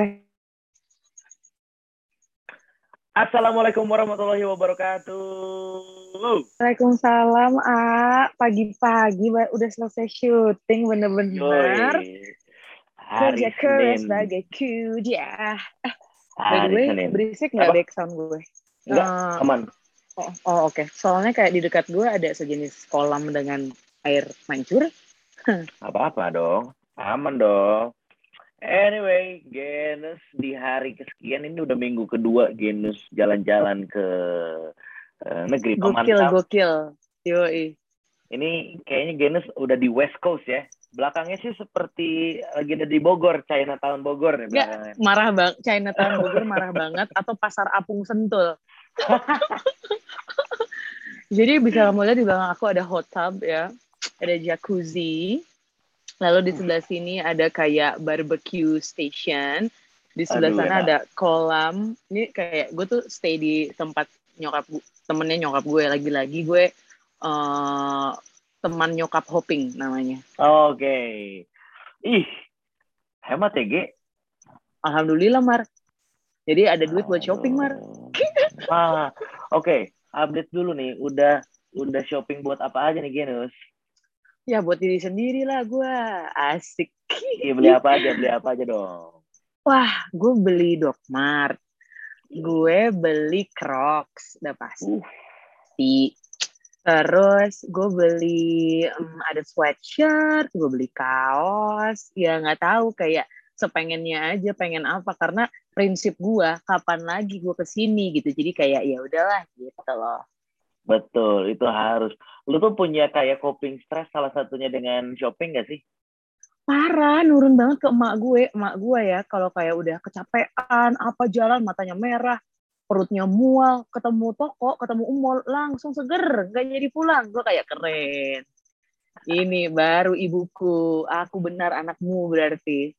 Eh, Assalamualaikum warahmatullahi wabarakatuh. Waalaikumsalam, A. Pagi-pagi udah selesai syuting bener-bener. Kerja keras kuda. By the Hari Senin. berisik nggak back sound gue? Enggak, Eh, aman. oh, oh, oke. Soalnya kayak di dekat gue ada sejenis kolam dengan air mancur. Apa-apa dong. Aman dong. Anyway, Genus di hari kesekian ini udah minggu kedua Genus jalan-jalan ke eh, negeri Paman Gokil, Sam. gokil. Yoi. Ini kayaknya Genus udah di West Coast ya. Belakangnya sih seperti lagi ada di Bogor, Chinatown Bogor nih Nggak. Marah banget. Chinatown Bogor marah banget. Atau Pasar Apung Sentul. Jadi bisa kamu lihat di belakang aku ada hot tub ya. Ada jacuzzi. Lalu di sebelah sini ada kayak barbecue station. Di sebelah Aduh, sana enak. ada kolam. Ini kayak gue tuh stay di tempat nyokap temennya nyokap gue lagi-lagi gue eh teman nyokap hopping namanya. Oke. Ih, hemat ya, Ge. Alhamdulillah Mar. Jadi ada duit buat shopping Mar. Ah, oke. Update dulu nih. Udah udah shopping buat apa aja nih, Genus? Ya buat diri sendiri lah gue. Asik. Iya, beli apa aja? Beli apa aja dong? Wah, gue beli Doc Mart. Gue beli Crocs, udah pasti. Terus gue beli em, ada sweatshirt, gue beli kaos. Ya nggak tahu kayak sepengennya aja pengen apa karena prinsip gue kapan lagi gue ke sini gitu. Jadi kayak ya udahlah gitu loh. Betul, itu harus. Lu tuh punya kayak coping stress salah satunya dengan shopping gak sih? Parah, nurun banget ke emak gue. Emak gue ya, kalau kayak udah kecapean, apa jalan, matanya merah, perutnya mual, ketemu toko, ketemu mall, langsung seger, nggak jadi pulang. Gue kayak keren. Ini baru ibuku, aku benar anakmu berarti.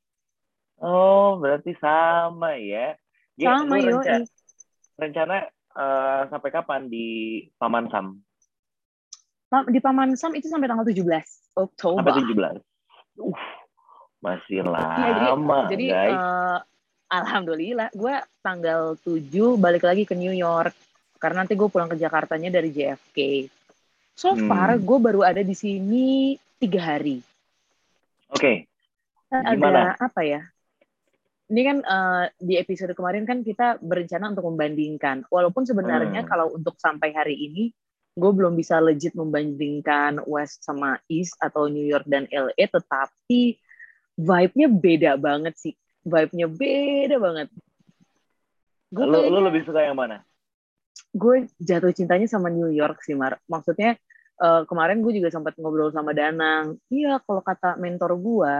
Oh, berarti sama ya. Ge, Sama renca- rencana eh, sampai kapan di Paman Sam? Di Paman Sam itu sampai tanggal 17 Oktober. Sampai 17. Uh, masih Iya, jadi- lama, Jadi guys. eh, alhamdulillah gue tanggal 7 balik lagi ke New York karena nanti gue pulang ke Jakartanya dari JFK. So Hmm. far gue baru ada di sini tiga hari. Oke, Agak Gimana? apa ya? Ini kan eh, di episode kemarin kan kita berencana untuk membandingkan. Walaupun sebenarnya Hmm. kalau untuk sampai hari ini gue belum bisa legit membandingkan West sama East atau New York dan LA, tetapi vibe-nya beda banget sih. Vibe-nya beda banget. Gue lu, lu lebih suka yang mana? gue jatuh cintanya sama New York sih, Mar. Maksudnya eh, kemarin gue juga sempat ngobrol sama Danang. Iya, kalau kata mentor gue,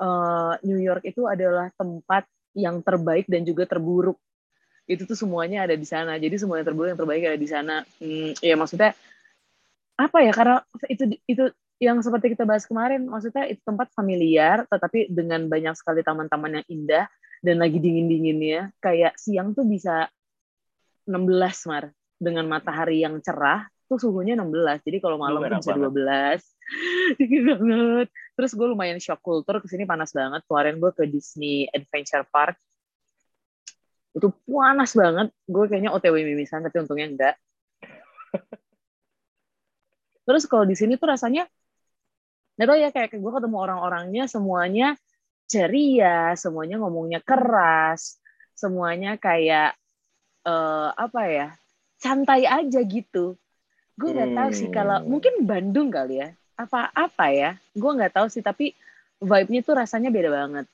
eh, New York itu adalah tempat yang terbaik dan juga terburuk. Itu tuh semuanya ada di sana. Jadi semua yang terburuk yang terbaik ada di sana. Hmm, ya maksudnya apa ya? Karena itu itu yang seperti kita bahas kemarin, maksudnya itu tempat familiar, tetapi dengan banyak sekali taman-taman yang indah dan lagi dingin-dinginnya. Kayak siang tuh bisa 16 Mar dengan matahari yang cerah tuh suhunya 16 jadi kalau malam tuh bisa 12 dingin banget terus gue lumayan shock culture ke sini panas banget. Kemarin gue ke Disney Adventure Park. Itu panas banget. Gue kayaknya otw mimisan tapi untungnya enggak. Terus kalau di sini tuh rasanya nggak tau ya kayak gue ketemu orang-orangnya semuanya ceria semuanya ngomongnya keras semuanya kayak eh, apa ya santai aja gitu. Gue nggak tahu sih kalau Hmm. mungkin Bandung kali ya apa apa ya gue nggak tahu sih tapi vibe-nya tuh rasanya beda banget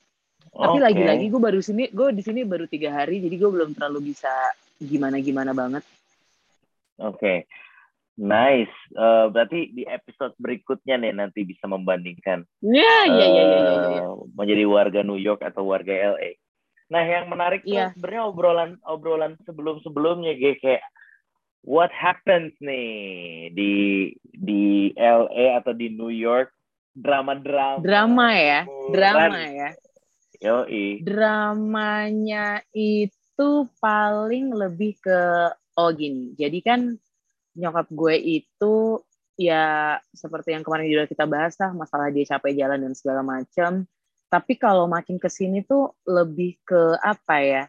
tapi lagi-lagi gue baru sini gue di sini baru tiga hari jadi gue belum terlalu bisa gimana gimana banget Oke, nice. Eh, berarti di episode berikutnya nih nanti bisa membandingkan ya ya ya ya ya, ya, ya. eh, menjadi warga New York atau warga LA. Nah, yang menarik Iya. tuh sebenarnya obrolan obrolan sebelum sebelumnya kayak what happens nih di di LA atau di New York drama-drama. drama ya drama Hiburan. ya Yoi. dramanya itu paling lebih ke oh gini. Jadi kan nyokap gue itu ya seperti yang kemarin juga kita bahas lah masalah dia capek jalan dan segala macam. tapi kalau makin ke sini tuh lebih ke apa ya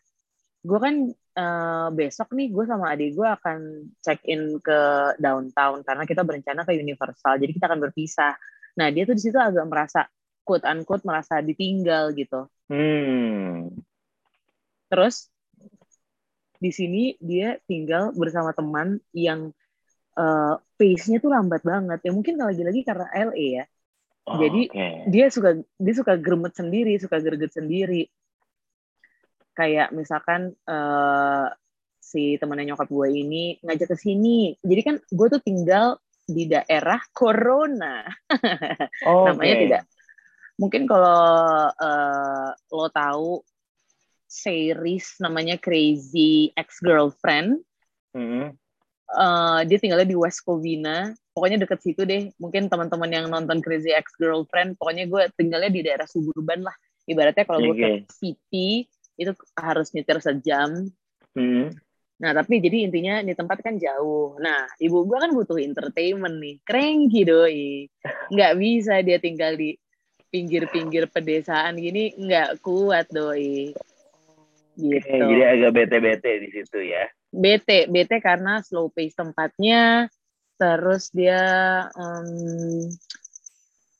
gue kan uh, besok nih gue sama adik gue akan check in ke downtown karena kita berencana ke Universal jadi kita akan berpisah nah dia tuh di situ agak merasa quote unquote merasa ditinggal gitu hmm. terus di sini dia tinggal bersama teman yang uh, pace-nya tuh lambat banget ya mungkin lagi-lagi karena LA ya Oh, Jadi okay. dia suka dia suka gremet sendiri, suka greget sendiri. Kayak misalkan uh, si temennya nyokap gue ini ngajak ke sini. Jadi kan gue tuh tinggal di daerah Corona. Oh, Namanya okay. tidak. Mungkin kalau uh, lo tahu series namanya Crazy Ex Girlfriend. Mm -hmm. uh, dia tinggalnya di West Covina pokoknya deket situ deh mungkin teman-teman yang nonton Crazy Ex Girlfriend pokoknya gue tinggalnya di daerah suburban lah ibaratnya kalau gue ke city itu harus nyetir sejam hmm. nah tapi jadi intinya di tempat kan jauh nah ibu gue kan butuh entertainment nih cranky doi nggak bisa dia tinggal di pinggir-pinggir pedesaan gini nggak kuat doi gitu. jadi agak bete-bete di situ ya. Bete, bete karena slow pace tempatnya, terus dia um,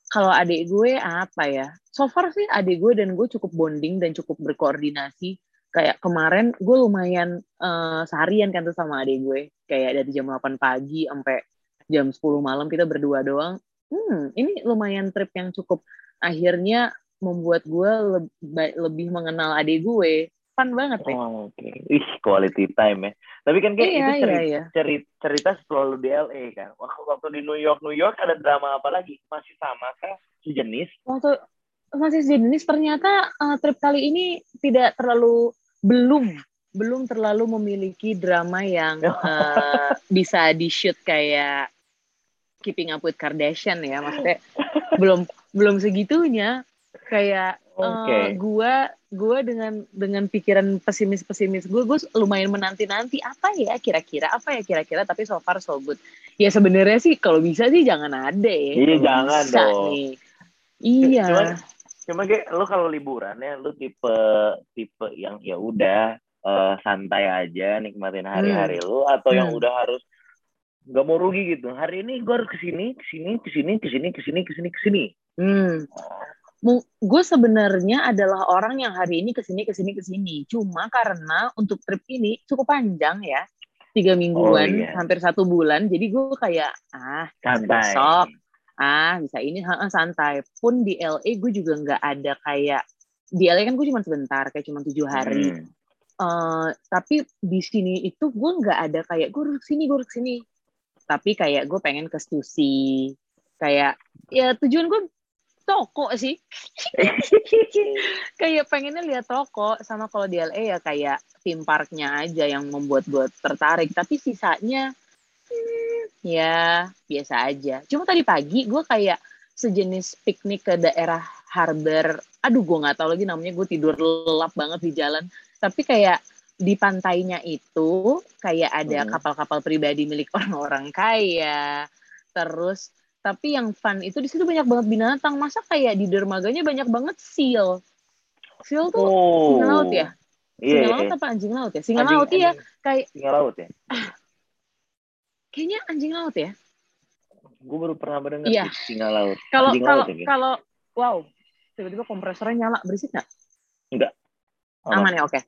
kalau adik gue apa ya? So far sih adik gue dan gue cukup bonding dan cukup berkoordinasi. Kayak kemarin gue lumayan uh, seharian kan tuh sama adik gue. Kayak dari jam 8 pagi sampai jam 10 malam kita berdua doang. Hmm ini lumayan trip yang cukup akhirnya membuat gue lebih, lebih mengenal adik gue fun banget ya. Oh, Oke, okay. ih quality time ya. Tapi kan kayak iya, itu cerita, iya, iya. cerita, cerita selalu di LA kan. Waktu waktu di New York New York ada drama apa lagi? Masih sama kah? Sejenis? Waktu masih sejenis ternyata uh, trip kali ini tidak terlalu belum belum terlalu memiliki drama yang uh, bisa di shoot kayak Keeping Up with Kardashian ya maksudnya belum belum segitunya kayak okay. uh, gue gue dengan dengan pikiran pesimis pesimis gue gue lumayan menanti nanti apa ya kira-kira apa ya kira-kira tapi so far so good ya sebenarnya sih kalau bisa sih jangan ada ya iya jangan bisa dong nih. iya cuma cuma kayak lo kalau liburan ya lo tipe tipe yang ya udah uh, santai aja nikmatin hari-hari hmm. lo atau hmm. yang udah harus nggak mau rugi gitu hari ini gue harus ke sini ke sini ke sini ke sini ke sini ke sini ke sini hmm gue sebenarnya adalah orang yang hari ini ke sini ke sini ke sini. Cuma karena untuk trip ini cukup panjang ya. Tiga mingguan oh, iya. hampir satu bulan. Jadi gue kayak ah santai. besok. Ah bisa ini. Ha, santai. Pun di LA gue juga nggak ada kayak di LA kan gue cuma sebentar kayak cuma tujuh hari. Hmm. uh, tapi di sini itu gue nggak ada kayak gue harus sini gue harus sini tapi kayak gue pengen ke Stussy. Kayak ya tujuan gue toko sih. kayak pengennya lihat toko sama kalau di LA ya kayak theme parknya aja yang membuat gue tertarik. Tapi sisanya hmm, ya biasa aja. Cuma tadi pagi gue kayak sejenis piknik ke daerah harbor. Aduh gue nggak tahu lagi namanya. Gue tidur lelap banget di jalan. Tapi kayak di pantainya itu kayak ada hmm. kapal-kapal pribadi milik orang-orang kaya. Terus tapi yang fun itu di situ banyak banget binatang. Masa kayak di dermaganya banyak banget seal? Seal tuh oh. singa laut ya? Iya, singa yeah, laut apa anjing laut ya? Singa anjing, laut iya. kayak singa laut ya? Kayaknya anjing laut ya? Gue baru pernah mendengar iya. singa laut. Kalau kalau ya, kalau wow. Tiba-tiba kompresornya nyala. Berisik nggak? Enggak aman ya? Oke. Okay.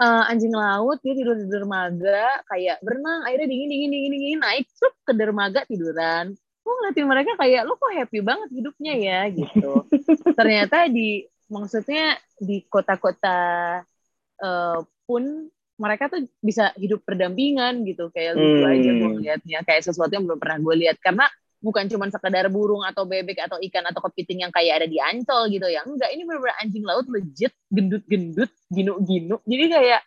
uh, eh, anjing laut dia tidur di dermaga kayak berenang. Airnya dingin dingin dingin dingin naik tuh ke dermaga tiduran gue ngeliatin mereka kayak lo kok happy banget hidupnya ya? Gitu. Ternyata di maksudnya di kota-kota uh, pun mereka tuh bisa hidup berdampingan gitu. Kayak lucu hmm. aja gue ngeliatnya kayak sesuatu yang belum pernah gue lihat. Karena bukan cuma sekedar burung atau bebek atau ikan atau kepiting yang kayak ada di ancol gitu ya. Enggak ini benar-benar anjing laut legit gendut-gendut ginu-ginu. Jadi kayak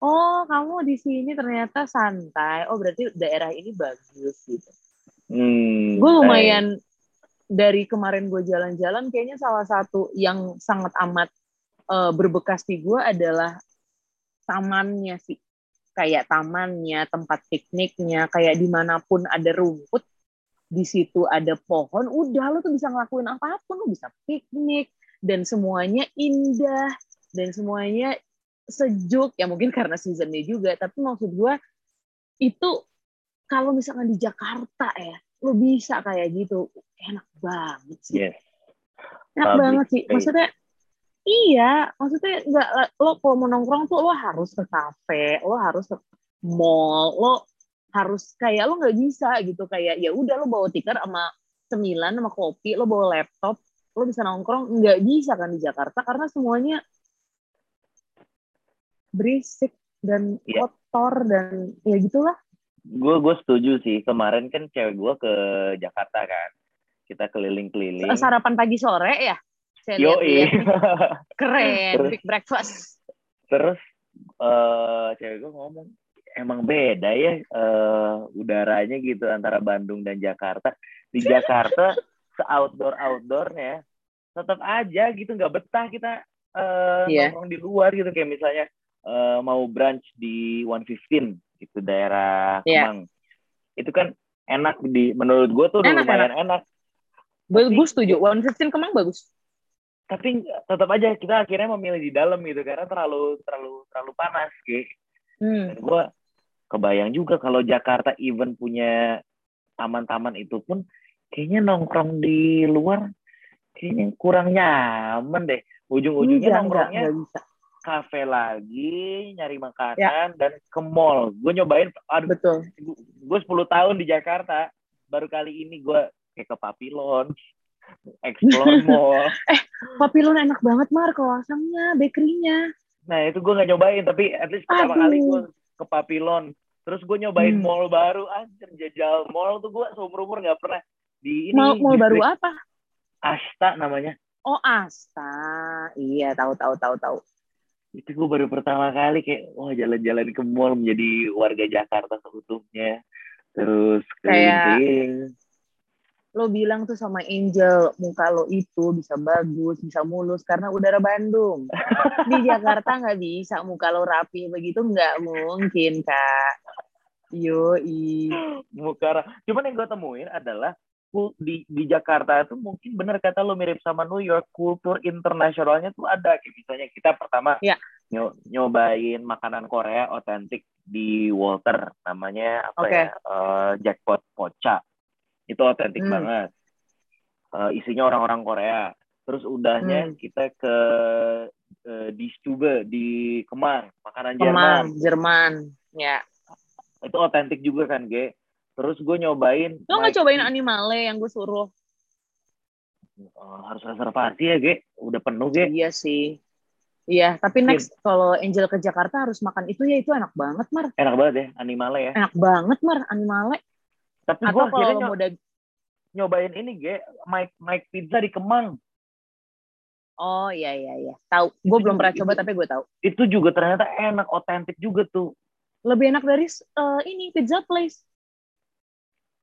oh kamu di sini ternyata santai. Oh berarti daerah ini bagus gitu Hmm, gue lumayan dari kemarin gue jalan-jalan kayaknya salah satu yang sangat amat uh, berbekas di gue adalah tamannya sih. Kayak tamannya tempat pikniknya kayak di mana pun ada rumput di situ ada pohon udah lo tuh bisa ngelakuin apa pun lo bisa piknik dan semuanya indah dan semuanya sejuk. Ya mungkin karena seasonnya juga tapi maksud gue itu kalau misalkan di Jakarta ya lo bisa kayak gitu enak banget sih Yes. enak Public banget sih space. maksudnya iya maksudnya nggak lo kalau mau nongkrong tuh lo harus ke kafe lo harus ke mall lo harus kayak lo nggak bisa gitu kayak ya udah lo bawa tikar sama cemilan sama kopi lo bawa laptop lo bisa nongkrong nggak bisa kan di Jakarta karena semuanya berisik dan Iya. kotor dan ya gitulah Gue gue setuju sih. Kemarin kan cewek gue ke Jakarta kan. Kita keliling-keliling. sarapan pagi sore ya saya Yo keren Terus- big breakfast Terus eh cewek gue ngomong emang beda ya eh, udaranya gitu antara Bandung dan Jakarta. Di Jakarta se outdoor outdoornya tetap aja gitu nggak betah kita eh, Iya. nongkrong di luar gitu kayak misalnya eh, mau brunch di 115 gitu daerah Iya. Kemang. Itu kan enak di menurut gue tuh Enak, lumayan enak. Tapi- gue setuju one fifteen kemang bagus Tapi tetap aja kita akhirnya memilih di dalam gitu karena terlalu terlalu terlalu panas gitu. hmm. Dan gue kebayang juga kalau Jakarta even punya taman-taman itu pun kayaknya nongkrong di luar kayaknya kurang nyaman deh. Ujung-ujungnya Enggak, enggak, nongkrongnya enggak bisa kafe lagi, nyari makanan dan ke mall. Gue nyobain, aduh, betul gue 10 tahun di Jakarta, baru kali ini gue kayak ke Papilon, explore mall. papilon enak banget mar kawasannya bakerynya Nah itu gue nggak nyobain, tapi at least pertama Aduh. kali gue ke Papilon. Terus gue nyobain Hmm. mall baru, anjir jajal mall tuh gue seumur umur nggak pernah di ini. mau distrik baru apa Asta namanya. oh Asta iya tahu tahu tahu tahu Itu gue baru pertama kali kayak, wah jalan-jalan ke mall menjadi warga Jakarta seutuhnya. Terus keliling-keliling. lo bilang tuh sama Angel muka lo itu bisa bagus bisa mulus karena udara Bandung di Jakarta nggak bisa muka lo rapi begitu nggak mungkin kak yoi Muka Cuman yang gue temuin adalah di di Jakarta itu mungkin bener kata lo mirip sama New York kultur internasionalnya tuh ada. Kayak misalnya kita pertama Ya. nyo- nyobain makanan Korea otentik di Walter. Namanya apa Oke. ya? Eh, jackpot pocha. Itu otentik Hmm. banget. Eh, isinya orang-orang Korea. Terus udahnya Hmm. kita ke eh, di Stube di Kemang makanan Jerman. Kemang Jerman. Ya. Itu otentik juga kan Ge terus gue nyobain lo nggak cobain animale yang gue suruh Oh, harus reservasi ya, Ge. Udah penuh, Ge. iya sih iya tapi next kalau Angel ke Jakarta harus makan itu ya itu enak banget mar Enak banget ya, animalnya ya. enak banget mar animale Tapi gue akhirnya kalau nyo- mau dag nyobain ini, Ge. Mike, Mike Pizza di Kemang. oh iya iya iya tahu gue belum pernah Itu- coba tapi gue tahu Itu juga ternyata enak, otentik juga tuh. lebih enak dari eh, ini pizza place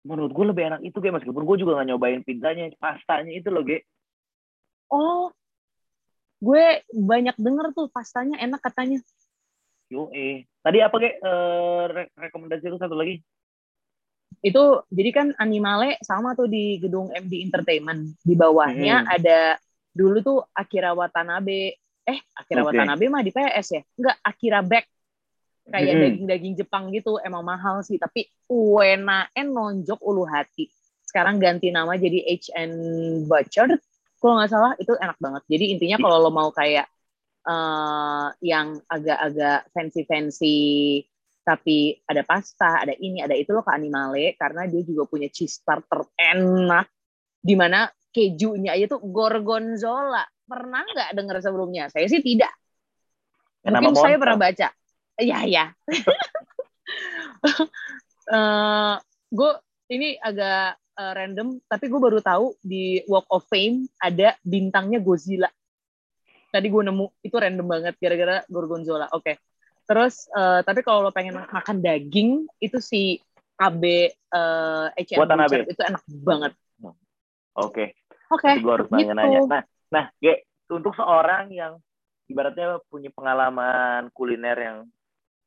Menurut gue lebih enak itu, Ge. Meskipun gue juga gak nyobain pizzanya, pastanya itu loh, Ge. oh gue banyak denger tuh pastanya enak katanya Yo, eh. Tadi apa, Ge? Eh, re- rekomendasi lu satu lagi? itu jadi kan animale sama tuh di gedung MD Entertainment di bawahnya Hmm. ada dulu tuh Akira Watanabe eh Akira Oke. Watanabe mah di PS ya enggak Akira Back kayak Hmm. daging-daging Jepang gitu emang mahal sih tapi UNAN nonjok ulu hati sekarang ganti nama jadi HN Butcher kalau nggak salah itu enak banget jadi intinya kalau lo mau kayak eh yang agak-agak fancy-fancy tapi ada pasta, ada ini, ada itu lo ke Animale karena dia juga punya cheese starter enak di mana kejunya aja tuh gorgonzola. Pernah nggak dengar sebelumnya? Saya sih tidak. Mungkin saya Monster. pernah baca. Iya, iya. Eh, gue ini agak eh, random, tapi gue baru tahu di Walk of Fame ada bintangnya Godzilla. Tadi gue nemu itu random banget gara-gara gorgonzola. Oke. Terus eh, tapi kalau lo pengen makan daging itu si AB eh H&M Watanabe. Itu enak banget. Oke. Oke. Tapi gue harus gitu. nanya-nanya. Nah, nah, Ge, untuk seorang yang ibaratnya punya pengalaman kuliner yang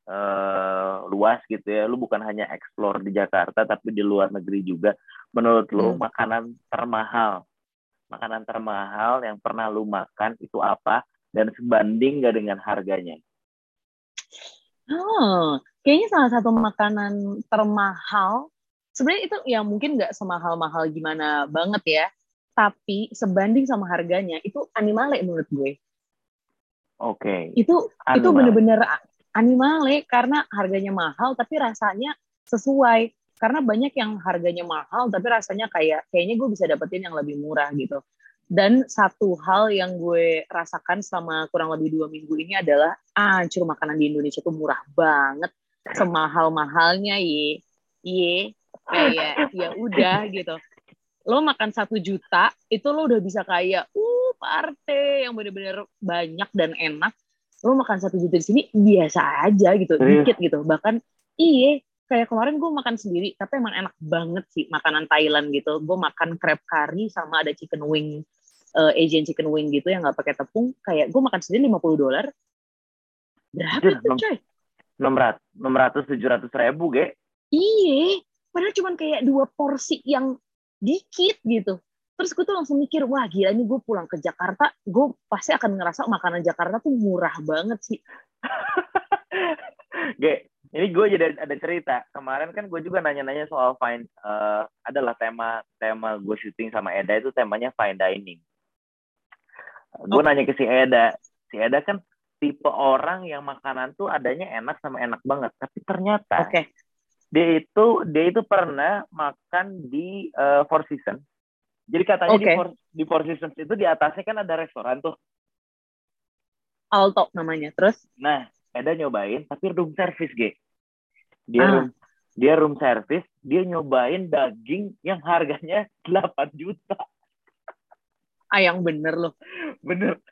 eh, luas gitu ya, lu bukan hanya explore di Jakarta, tapi di luar negeri juga. Menurut lu Hmm. makanan termahal makanan termahal yang pernah lu makan itu apa dan sebanding gak dengan harganya? Oh, kayaknya salah satu makanan termahal sebenarnya itu ya mungkin nggak semahal-mahal gimana banget ya, tapi sebanding sama harganya itu animale menurut gue. Oke. Okay. Itu animale. itu bener-bener animale karena harganya mahal tapi rasanya sesuai. Karena banyak yang harganya mahal tapi rasanya kayak kayaknya gue bisa dapetin yang lebih murah gitu. Dan satu hal yang gue rasakan selama kurang lebih dua minggu ini adalah ancur makanan di Indonesia tuh murah banget, semahal-mahalnya ye, ye, kayak ya udah gitu. Lo makan satu juta itu lo udah bisa kayak uh parte yang bener-bener banyak dan enak. Lo makan satu juta di sini biasa aja gitu, dikit gitu. Bahkan iye kayak kemarin gue makan sendiri tapi emang enak banget sih makanan Thailand gitu. Gue makan crab curry sama ada chicken wing uh, Asian chicken wing gitu yang nggak pakai tepung. Kayak gue makan sendiri 50 dolar. Berapa tuh coy? enam ratus enam ratus tujuh ratus ribu ge. Iya padahal cuma kayak dua porsi yang dikit gitu terus gue tuh langsung mikir wah gila ini gue pulang ke Jakarta gue pasti akan ngerasa makanan Jakarta tuh murah banget sih Ge, ini gue jadi ada cerita kemarin kan gue juga nanya-nanya soal fine uh, adalah tema tema gue syuting sama Eda itu temanya fine dining gue oh. nanya ke si Eda si Eda kan tipe orang yang makanan tuh adanya enak sama enak banget tapi ternyata okay. dia itu dia itu pernah makan di uh, Four Seasons jadi katanya okay. di Four, di Four Seasons itu di atasnya kan ada restoran tuh Alto namanya terus nah Eda nyobain tapi room service G. Dia ah. room dia room service, dia nyobain daging yang harganya 8 juta. Ah yang bener loh. Bener.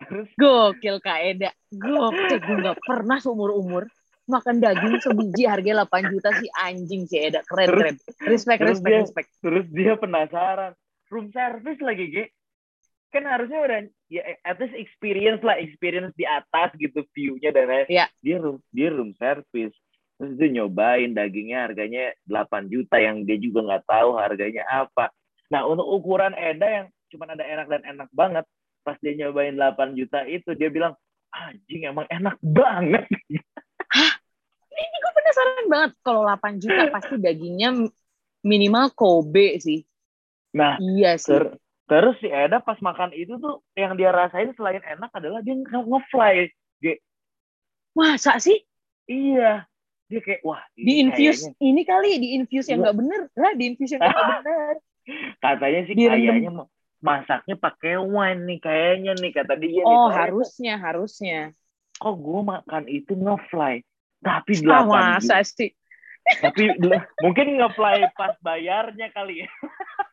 Terus gokil Kak Eda. Gokil gue gak pernah seumur-umur makan daging sebiji harga 8 juta sih anjing sih Eda. Keren terus, keren. Respect terus respect dia, respect. Terus dia penasaran. Room service lagi, Ge kan harusnya udah ya at least experience lah experience di atas gitu viewnya dan lain ya. dia room dia room service. Terus itu nyobain dagingnya harganya 8 juta yang dia juga nggak tahu harganya apa. Nah untuk ukuran Eda yang cuma ada enak dan enak banget pas dia nyobain 8 juta itu dia bilang anjing emang enak banget. Hah? ini gue penasaran banget kalau 8 juta pasti dagingnya minimal Kobe sih nah iya sih Terus si Eda pas makan itu tuh yang dia rasain selain enak adalah dia nge-fly. Ge. Masa sih? Iya. Dia kayak wah. Di infuse kayaknya... ini kali di infuse yang iya. nggak bener. Lah di infuse yang nggak bener. Katanya sih di kayaknya masaknya pakai wine nih kayaknya nih kata dia. Oh nih, harusnya harusnya. Kok gue makan itu nge-fly tapi ah, delapan. Ah, masa sih? Tapi mungkin nge-fly pas bayarnya kali ya.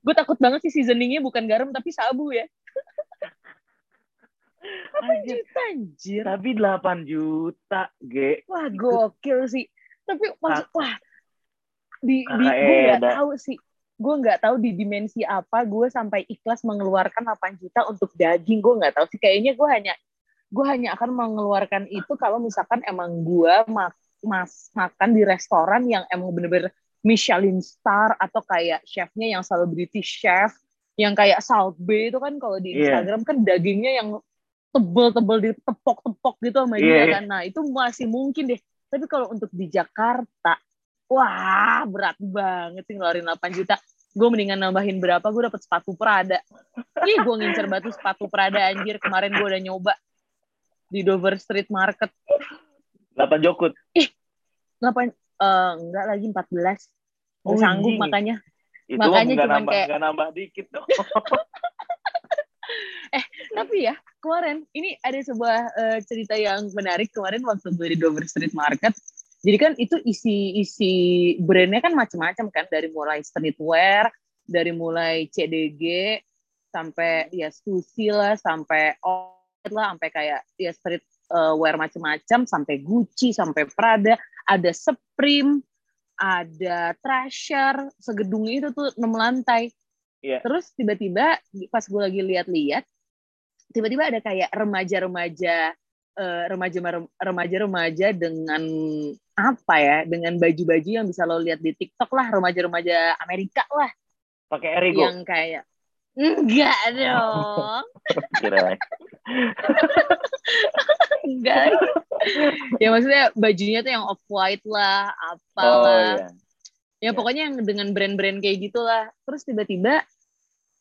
gue takut banget sih seasoningnya bukan garam tapi sabu ya. 8 juta anjir. Tapi 8 juta, G. Wah, gokil sih. Tapi maksud, wah, di, di gue nggak tahu sih. Gue nggak tahu di dimensi apa gue sampai ikhlas mengeluarkan 8 juta untuk daging. Gue nggak tahu sih. Kayaknya gue hanya gue hanya akan mengeluarkan itu kalau misalkan emang gue mak mas makan di restoran yang emang bener-bener Michelin star atau kayak chefnya yang selalu British chef yang kayak Salt Bay itu kan kalau di iya. Instagram yeah. kan dagingnya yang tebel-tebel ditepok-tepok gitu sama yeah. dia iya. kan. Nah, itu masih mungkin deh. Tapi kalau untuk di Jakarta, wah berat banget sih ngeluarin 8 juta. Gue mendingan nambahin berapa, gue dapet sepatu Prada. Ih, gue ngincer batu sepatu Prada anjir. Kemarin gue udah nyoba di Dover Street Market. 8 jokut. Ih, 8 uh, enggak lagi 14 oh, sanggup makanya. Itu makanya cuma kayak gak nambah dikit dong. Eh tapi ya kemarin ini ada sebuah uh, cerita yang menarik. Kemarin waktu gue di Dover Street Market jadi kan itu isi isi brandnya kan macam-macam kan. Dari mulai streetwear dari mulai CDG sampai ya Stussy lah sampai lah sampai kayak ya street uh, wear macam-macam sampai Gucci sampai Prada ada Supreme ada Treasure segedung itu tuh enam lantai yeah. terus tiba-tiba pas gue lagi lihat-lihat tiba-tiba ada kayak remaja-remaja uh, remaja remaja-remaja dengan apa ya dengan baju-baju yang bisa lo lihat di TikTok lah remaja-remaja Amerika lah Pakai Erigo. yang kayak enggak dong. enggak. Ya maksudnya bajunya tuh yang off white lah Oh apalah iya. ya pokoknya yang dengan brand-brand kayak gitulah. Terus tiba-tiba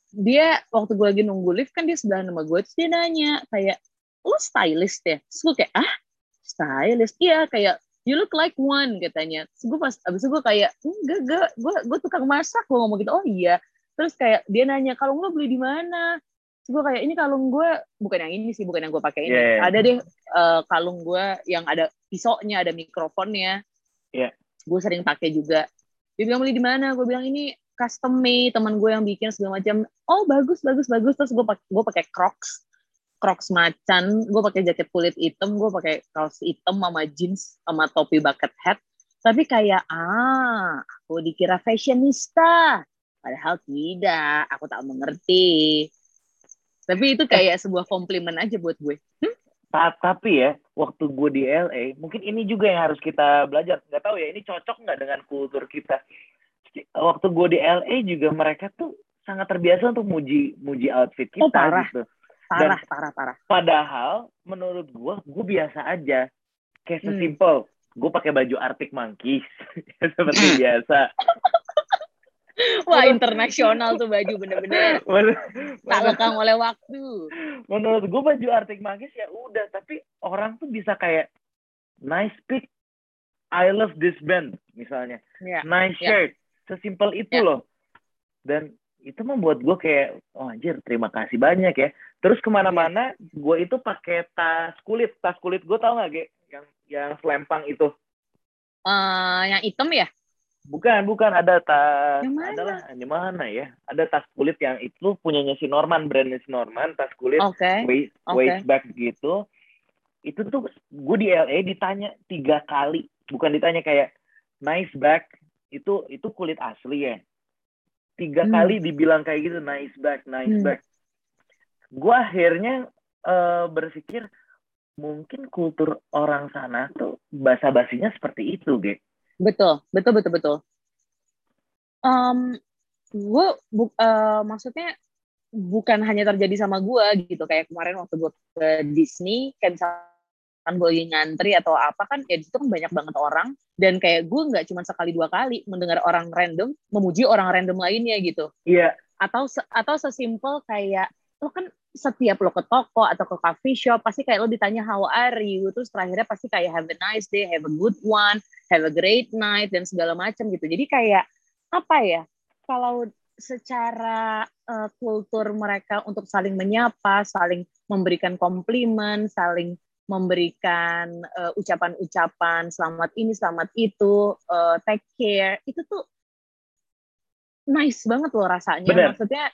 dia waktu gue lagi nunggu lift kan dia sebelah sama gue terus dia nanya kayak lo stylist ya? Terus gue kayak ah stylist? Iya kayak you look like one katanya. Terus gue pas abis itu gue kayak enggak enggak gue gue tukang masak. Gue ngomong gitu oh iya. Terus kayak dia nanya kalung lo beli di mana terus gue kayak ini kalung gue bukan yang ini sih bukan yang gue pakai ini. Yeah, yeah. ada deh eh, kalung gue yang ada pisaunya ada mikrofonnya. Yeah. gue sering pakai juga. Dia bilang beli di mana? Gue bilang ini custom made teman gue yang bikin segala macam. Oh bagus bagus bagus. Terus gue pakai gue pakai Crocs. Crocs macan. Gue pakai jaket kulit hitam. Gue pakai kaos hitam sama jeans sama topi bucket hat. Tapi kayak ah aku dikira fashionista. Padahal tidak. Aku tak mengerti tapi itu kayak sebuah komplimen aja buat gue Ta- Tapi ya, waktu gue di LA, mungkin ini juga yang harus kita belajar. Nggak tahu ya, ini cocok nggak dengan kultur kita. Waktu gue di LA juga mereka tuh sangat terbiasa untuk muji muji outfit kita Oh, parah. gitu. parah parah parah Padahal menurut gue, gue biasa aja. Kayak Hmm. sesimpel, gue pakai baju Arctic Monkeys seperti biasa. Wah internasional tuh baju bener-bener. Tak lekang oleh waktu. Menurut gue baju Arctic Monkeys ya udah tapi orang tuh bisa kayak nice pic I love this band misalnya. Ya nice Ya. shirt sesimpel itu Ya. loh. Dan itu membuat gue kayak oh anjir terima kasih banyak ya. Terus ke mana-mana gue itu pakai tas kulit. Tas kulit gue tau gak Ge? yang yang selempang itu. Eh, yang hitam ya bukan bukan. Ada tas Yang mana? adalah di mana ya? Ada tas kulit yang itu punyanya si Norman brandnya si Norman. Tas kulit oke waist, Oke. waist bag gitu. Itu tuh gue di LA ditanya tiga kali. Bukan ditanya kayak nice bag itu itu kulit asli ya. Tiga Hmm. kali dibilang kayak gitu nice bag nice Hmm. bag gue akhirnya eh, berpikir mungkin kultur orang sana tuh basa basinya seperti itu ge betul betul betul betul. Um, gue bu- eh, maksudnya bukan hanya terjadi sama gue gitu. Kayak kemarin waktu gue ke Disney kayak misalkan gue lagi ngantri atau apa kan ya di situ kan banyak banget orang. Dan kayak gue nggak cuma sekali dua kali mendengar orang random memuji orang random lainnya gitu. Iya. Atau se- atau sesimpel kayak lo kan setiap lo ke toko atau ke coffee shop pasti kayak lo ditanya how are you? Terus terakhirnya pasti kayak have a nice day have a good one have a great night dan segala macam gitu. Jadi kayak apa ya kalau secara eh, kultur mereka untuk saling menyapa saling memberikan komplimen saling memberikan eh, ucapan-ucapan selamat ini selamat itu eh, take care itu tuh nice banget loh rasanya. Bener. maksudnya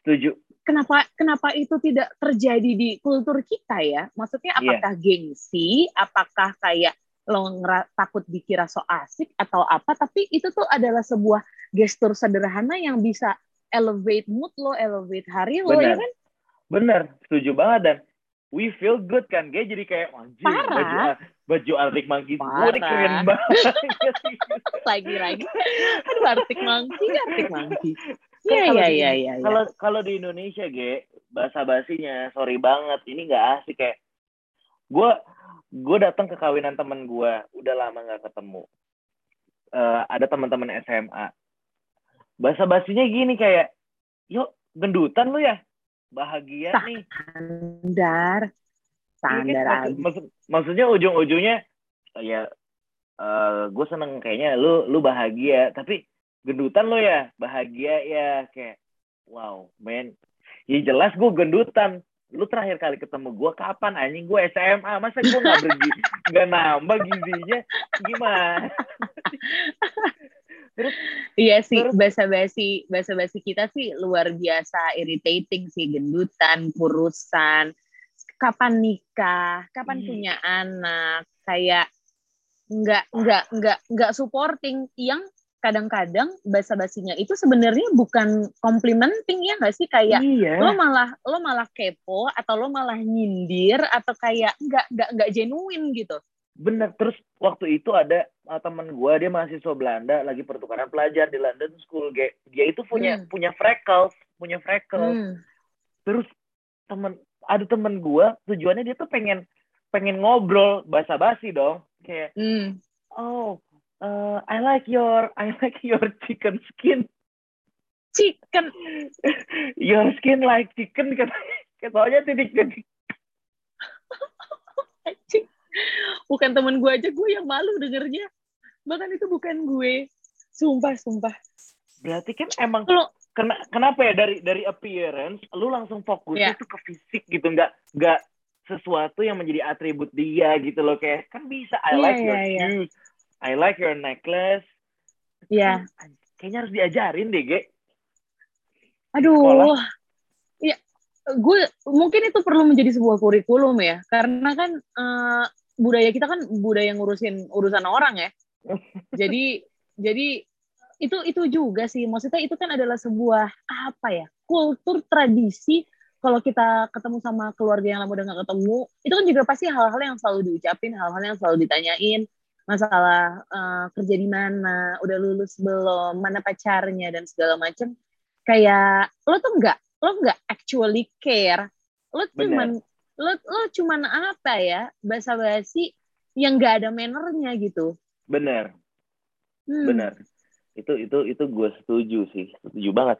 setuju kenapa kenapa itu tidak terjadi di kultur kita ya? Maksudnya Iya. apakah gengsi, apakah kayak lo takut dikira so asik atau apa? Tapi itu tuh adalah sebuah gestur sederhana yang bisa elevate mood lo, elevate hari lo ya Benar. kan? bener setuju banget dan we feel good kan Ge jadi kayak anjir baju baju Arctic Monkeys gue keren banget Lagi-lagi, aduh Arctic Monkey, Arctic Monkey. Kan Iya iya iya iya. iya. kalau kalau di Indonesia Ge bahasa basinya sorry banget ini nggak asik kayak gue gue datang ke kawinan temen gue udah lama nggak ketemu Eh, ada teman-teman SMA bahasa basinya gini kayak yuk gendutan lu ya bahagia Sah. nih Standar, Iya standar maksud- maksud- maksudnya ujung-ujungnya ya gue seneng kayaknya lu lu bahagia tapi gendutan lo ya bahagia ya kayak wow men ya jelas gue gendutan. Lu terakhir kali ketemu gue kapan anjing? Gue SMA masa gue nggak bergi nggak nambah gizinya? Gimana? Iya sih, Terus- basa-basi basa-basi kita sih luar biasa irritating sih, gendutan, kurusan, kapan nikah, kapan Iya. punya anak, kayak nggak nggak nggak nggak supporting. Yang kadang-kadang basa-basinya itu sebenarnya bukan complimenting ya nggak sih kayak iya lo malah lo malah kepo atau lo malah nyindir atau kayak nggak nggak nggak genuine gitu bener terus waktu itu ada uh, temen gue dia mahasiswa Belanda lagi pertukaran pelajar di London School dia, dia itu punya Hmm. punya freckles punya freckles Hmm. terus temen ada temen gue tujuannya dia tuh pengen pengen ngobrol basa-basi dong kayak Hmm. oh uh, I like your I like your chicken skin Chicken. your skin like chicken katanya titik-titik. Bukan temen gue aja, gue yang malu dengernya. Bahkan itu bukan gue. Sumpah, sumpah. berarti kan emang Kalau kena, kenapa ya dari dari appearance lu langsung fokusnya Iya. tuh ke fisik gitu nggak nggak sesuatu yang menjadi atribut dia gitu loh kayak kan bisa I Iya, like your iya, iya. shoes I like your necklace ya, Kan, kayaknya harus diajarin deh Ge aduh. Sekolah. Ya, gue mungkin itu perlu menjadi sebuah kurikulum ya, karena kan eh, budaya kita kan budaya ngurusin urusan orang ya. Jadi, jadi itu itu juga sih. Maksudnya itu kan adalah sebuah apa ya? Kultur tradisi. Kalau kita ketemu sama keluarga yang lama udah gak ketemu, itu kan juga pasti hal-hal yang selalu diucapin, hal-hal yang selalu ditanyain, masalah eh, kerja di mana, udah lulus belum, mana pacarnya dan segala macam. Kayak lo tuh nggak, lo nggak actually care, lo cuman lo lo cuman apa ya basa-basi yang nggak ada mannernya gitu. bener Hmm. bener itu itu itu gue setuju sih setuju banget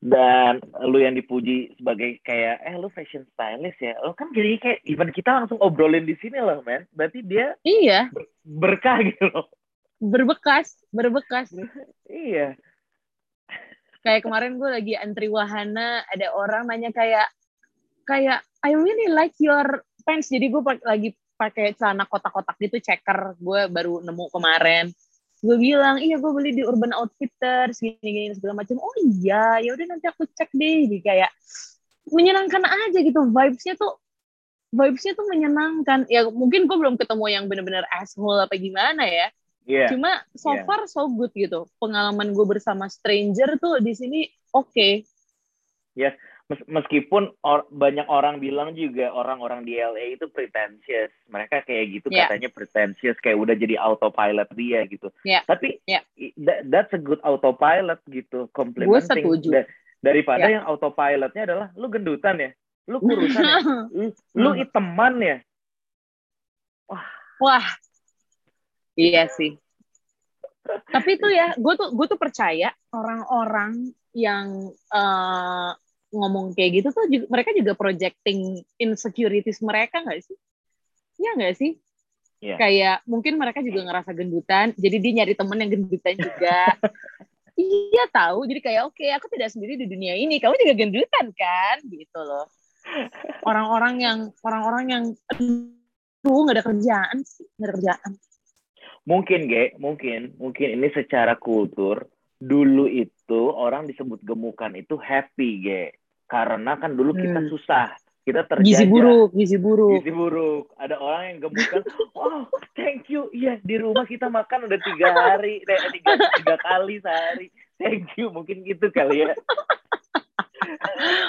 dan lu yang dipuji sebagai kayak eh lu fashion stylist ya lo kan jadi kayak even kita langsung obrolin di sini loh men berarti dia Iya, berkah gitu loh berbekas, berbekas. iya Kayak kemarin gue lagi antri wahana, ada orang nanya kayak, kayak I really like your pants. Jadi gue lagi pakai celana kotak-kotak gitu, checker. Gue baru nemu kemarin. Gue bilang, iya gue beli di Urban Outfitters, gini-gini segala macam. Oh iya, ya udah nanti aku cek deh. Jadi kayak menyenangkan aja gitu, vibes-nya tuh vibes-nya tuh menyenangkan. Ya mungkin gue belum ketemu yang bener-bener asshole apa gimana ya. iya Cuma so Iya. far so good gitu. Pengalaman gue bersama stranger tuh di sini oke. Mes- meskipun or- banyak orang bilang juga orang-orang di LA itu pretentious mereka kayak gitu Iya. katanya pretentious kayak udah jadi autopilot dia gitu Iya. tapi i- that- that's a good autopilot gitu complimenting. Da- daripada Iya. yang autopilotnya adalah lu gendutan ya lu kurusan ya lu, lu Hmm. iteman ya Wah, iya sih. Tapi itu ya, gue tuh gue tuh percaya orang-orang yang eh, ngomong kayak gitu tuh juga, mereka juga projecting insecurities mereka nggak sih? Iya nggak sih? Iya. Kayak mungkin mereka juga ngerasa gendutan, jadi dia nyari temen yang gendutan juga. iya tahu, jadi kayak oke aku tidak sendiri di dunia ini, kamu juga gendutan kan, gitu loh. Orang-orang yang orang-orang yang aduh nggak ada kerjaan sih, nggak ada kerjaan. mungkin ge mungkin mungkin ini secara kultur dulu itu orang disebut gemukan itu happy ge karena kan dulu kita Hmm. susah kita terjajah Gizi buruk, gizi buruk. gizi buruk. Ada orang yang gemukan wow thank you. Iya di rumah kita makan udah tiga hari eh, tiga tiga kali sehari. Thank you mungkin gitu kali ya.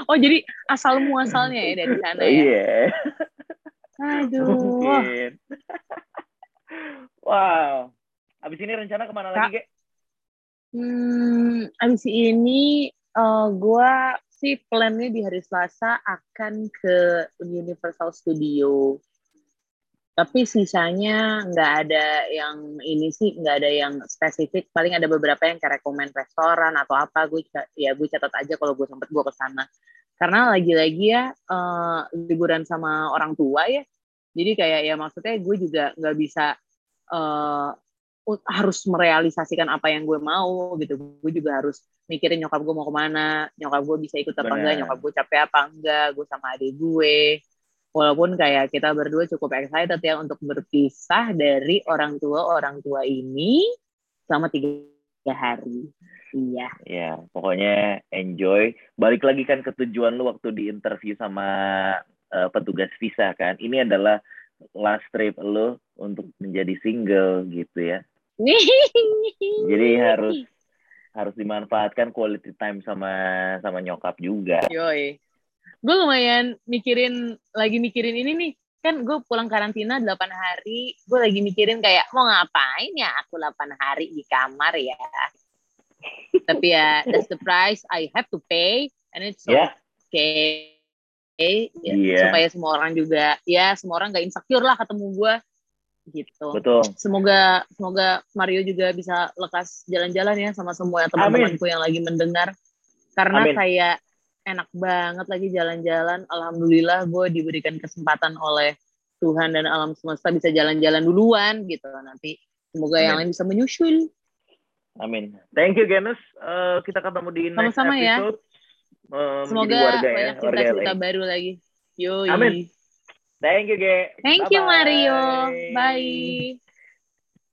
Oh jadi asal muasalnya ya dari sana ya. iya. Aduh. mungkin. Wow. Abis ini rencana ke mana lagi ge Hmm, abis ini eh gua sih plannya di hari Selasa akan ke Universal Studio. Tapi sisanya nggak ada yang ini sih, nggak ada yang spesifik. Paling ada beberapa yang kayak rekomend restoran atau apa. Gue ya gue catat aja kalau gue sempet gue ke sana. Karena lagi-lagi ya eh, liburan sama orang tua ya. Jadi kayak ya maksudnya gue juga nggak bisa eh, u- harus merealisasikan apa yang gue mau gitu. Gue juga harus mikirin nyokap gue mau ke mana, nyokap gue bisa ikut apa enggak, Benar. nyokap gue capek apa enggak, gue sama adik gue. Walaupun kayak kita berdua cukup excited ya untuk berpisah dari orang tua orang tua ini selama tiga hari. Iya. Ya, pokoknya enjoy. Balik lagi kan ke tujuan lu waktu di interview sama eh, petugas visa kan. Ini adalah last trip lu untuk menjadi single gitu ya. Jadi harus harus dimanfaatkan quality time sama sama nyokap juga. Yoi. Gue lumayan mikirin, lagi mikirin ini nih. kan gue pulang karantina 8 hari, gue lagi mikirin kayak mau ngapain ya aku 8 hari di kamar ya. Tapi ya that's the price I have to pay and it's Ya, okay. Ya, Iya. Supaya semua orang juga ya semua orang gak insecure lah ketemu gue gitu. betul. Semoga semoga Mario juga bisa lekas jalan-jalan ya sama semua teman-temanku yang lagi mendengar. Karena Amin. kayak enak banget lagi jalan-jalan. Alhamdulillah gue diberikan kesempatan oleh Tuhan dan alam semesta bisa jalan-jalan duluan gitu. Nanti semoga yang Amin. lain bisa menyusul. Amin. Thank you, Genus. Eh, kita ketemu di next Sama-sama ya. episode. Eh, menjadi Semoga warga ya, banyak cerita-cerita LA. baru lagi. Yoi. Amin. Thank you, Ge. Thank you Bye-bye. Mario. Bye.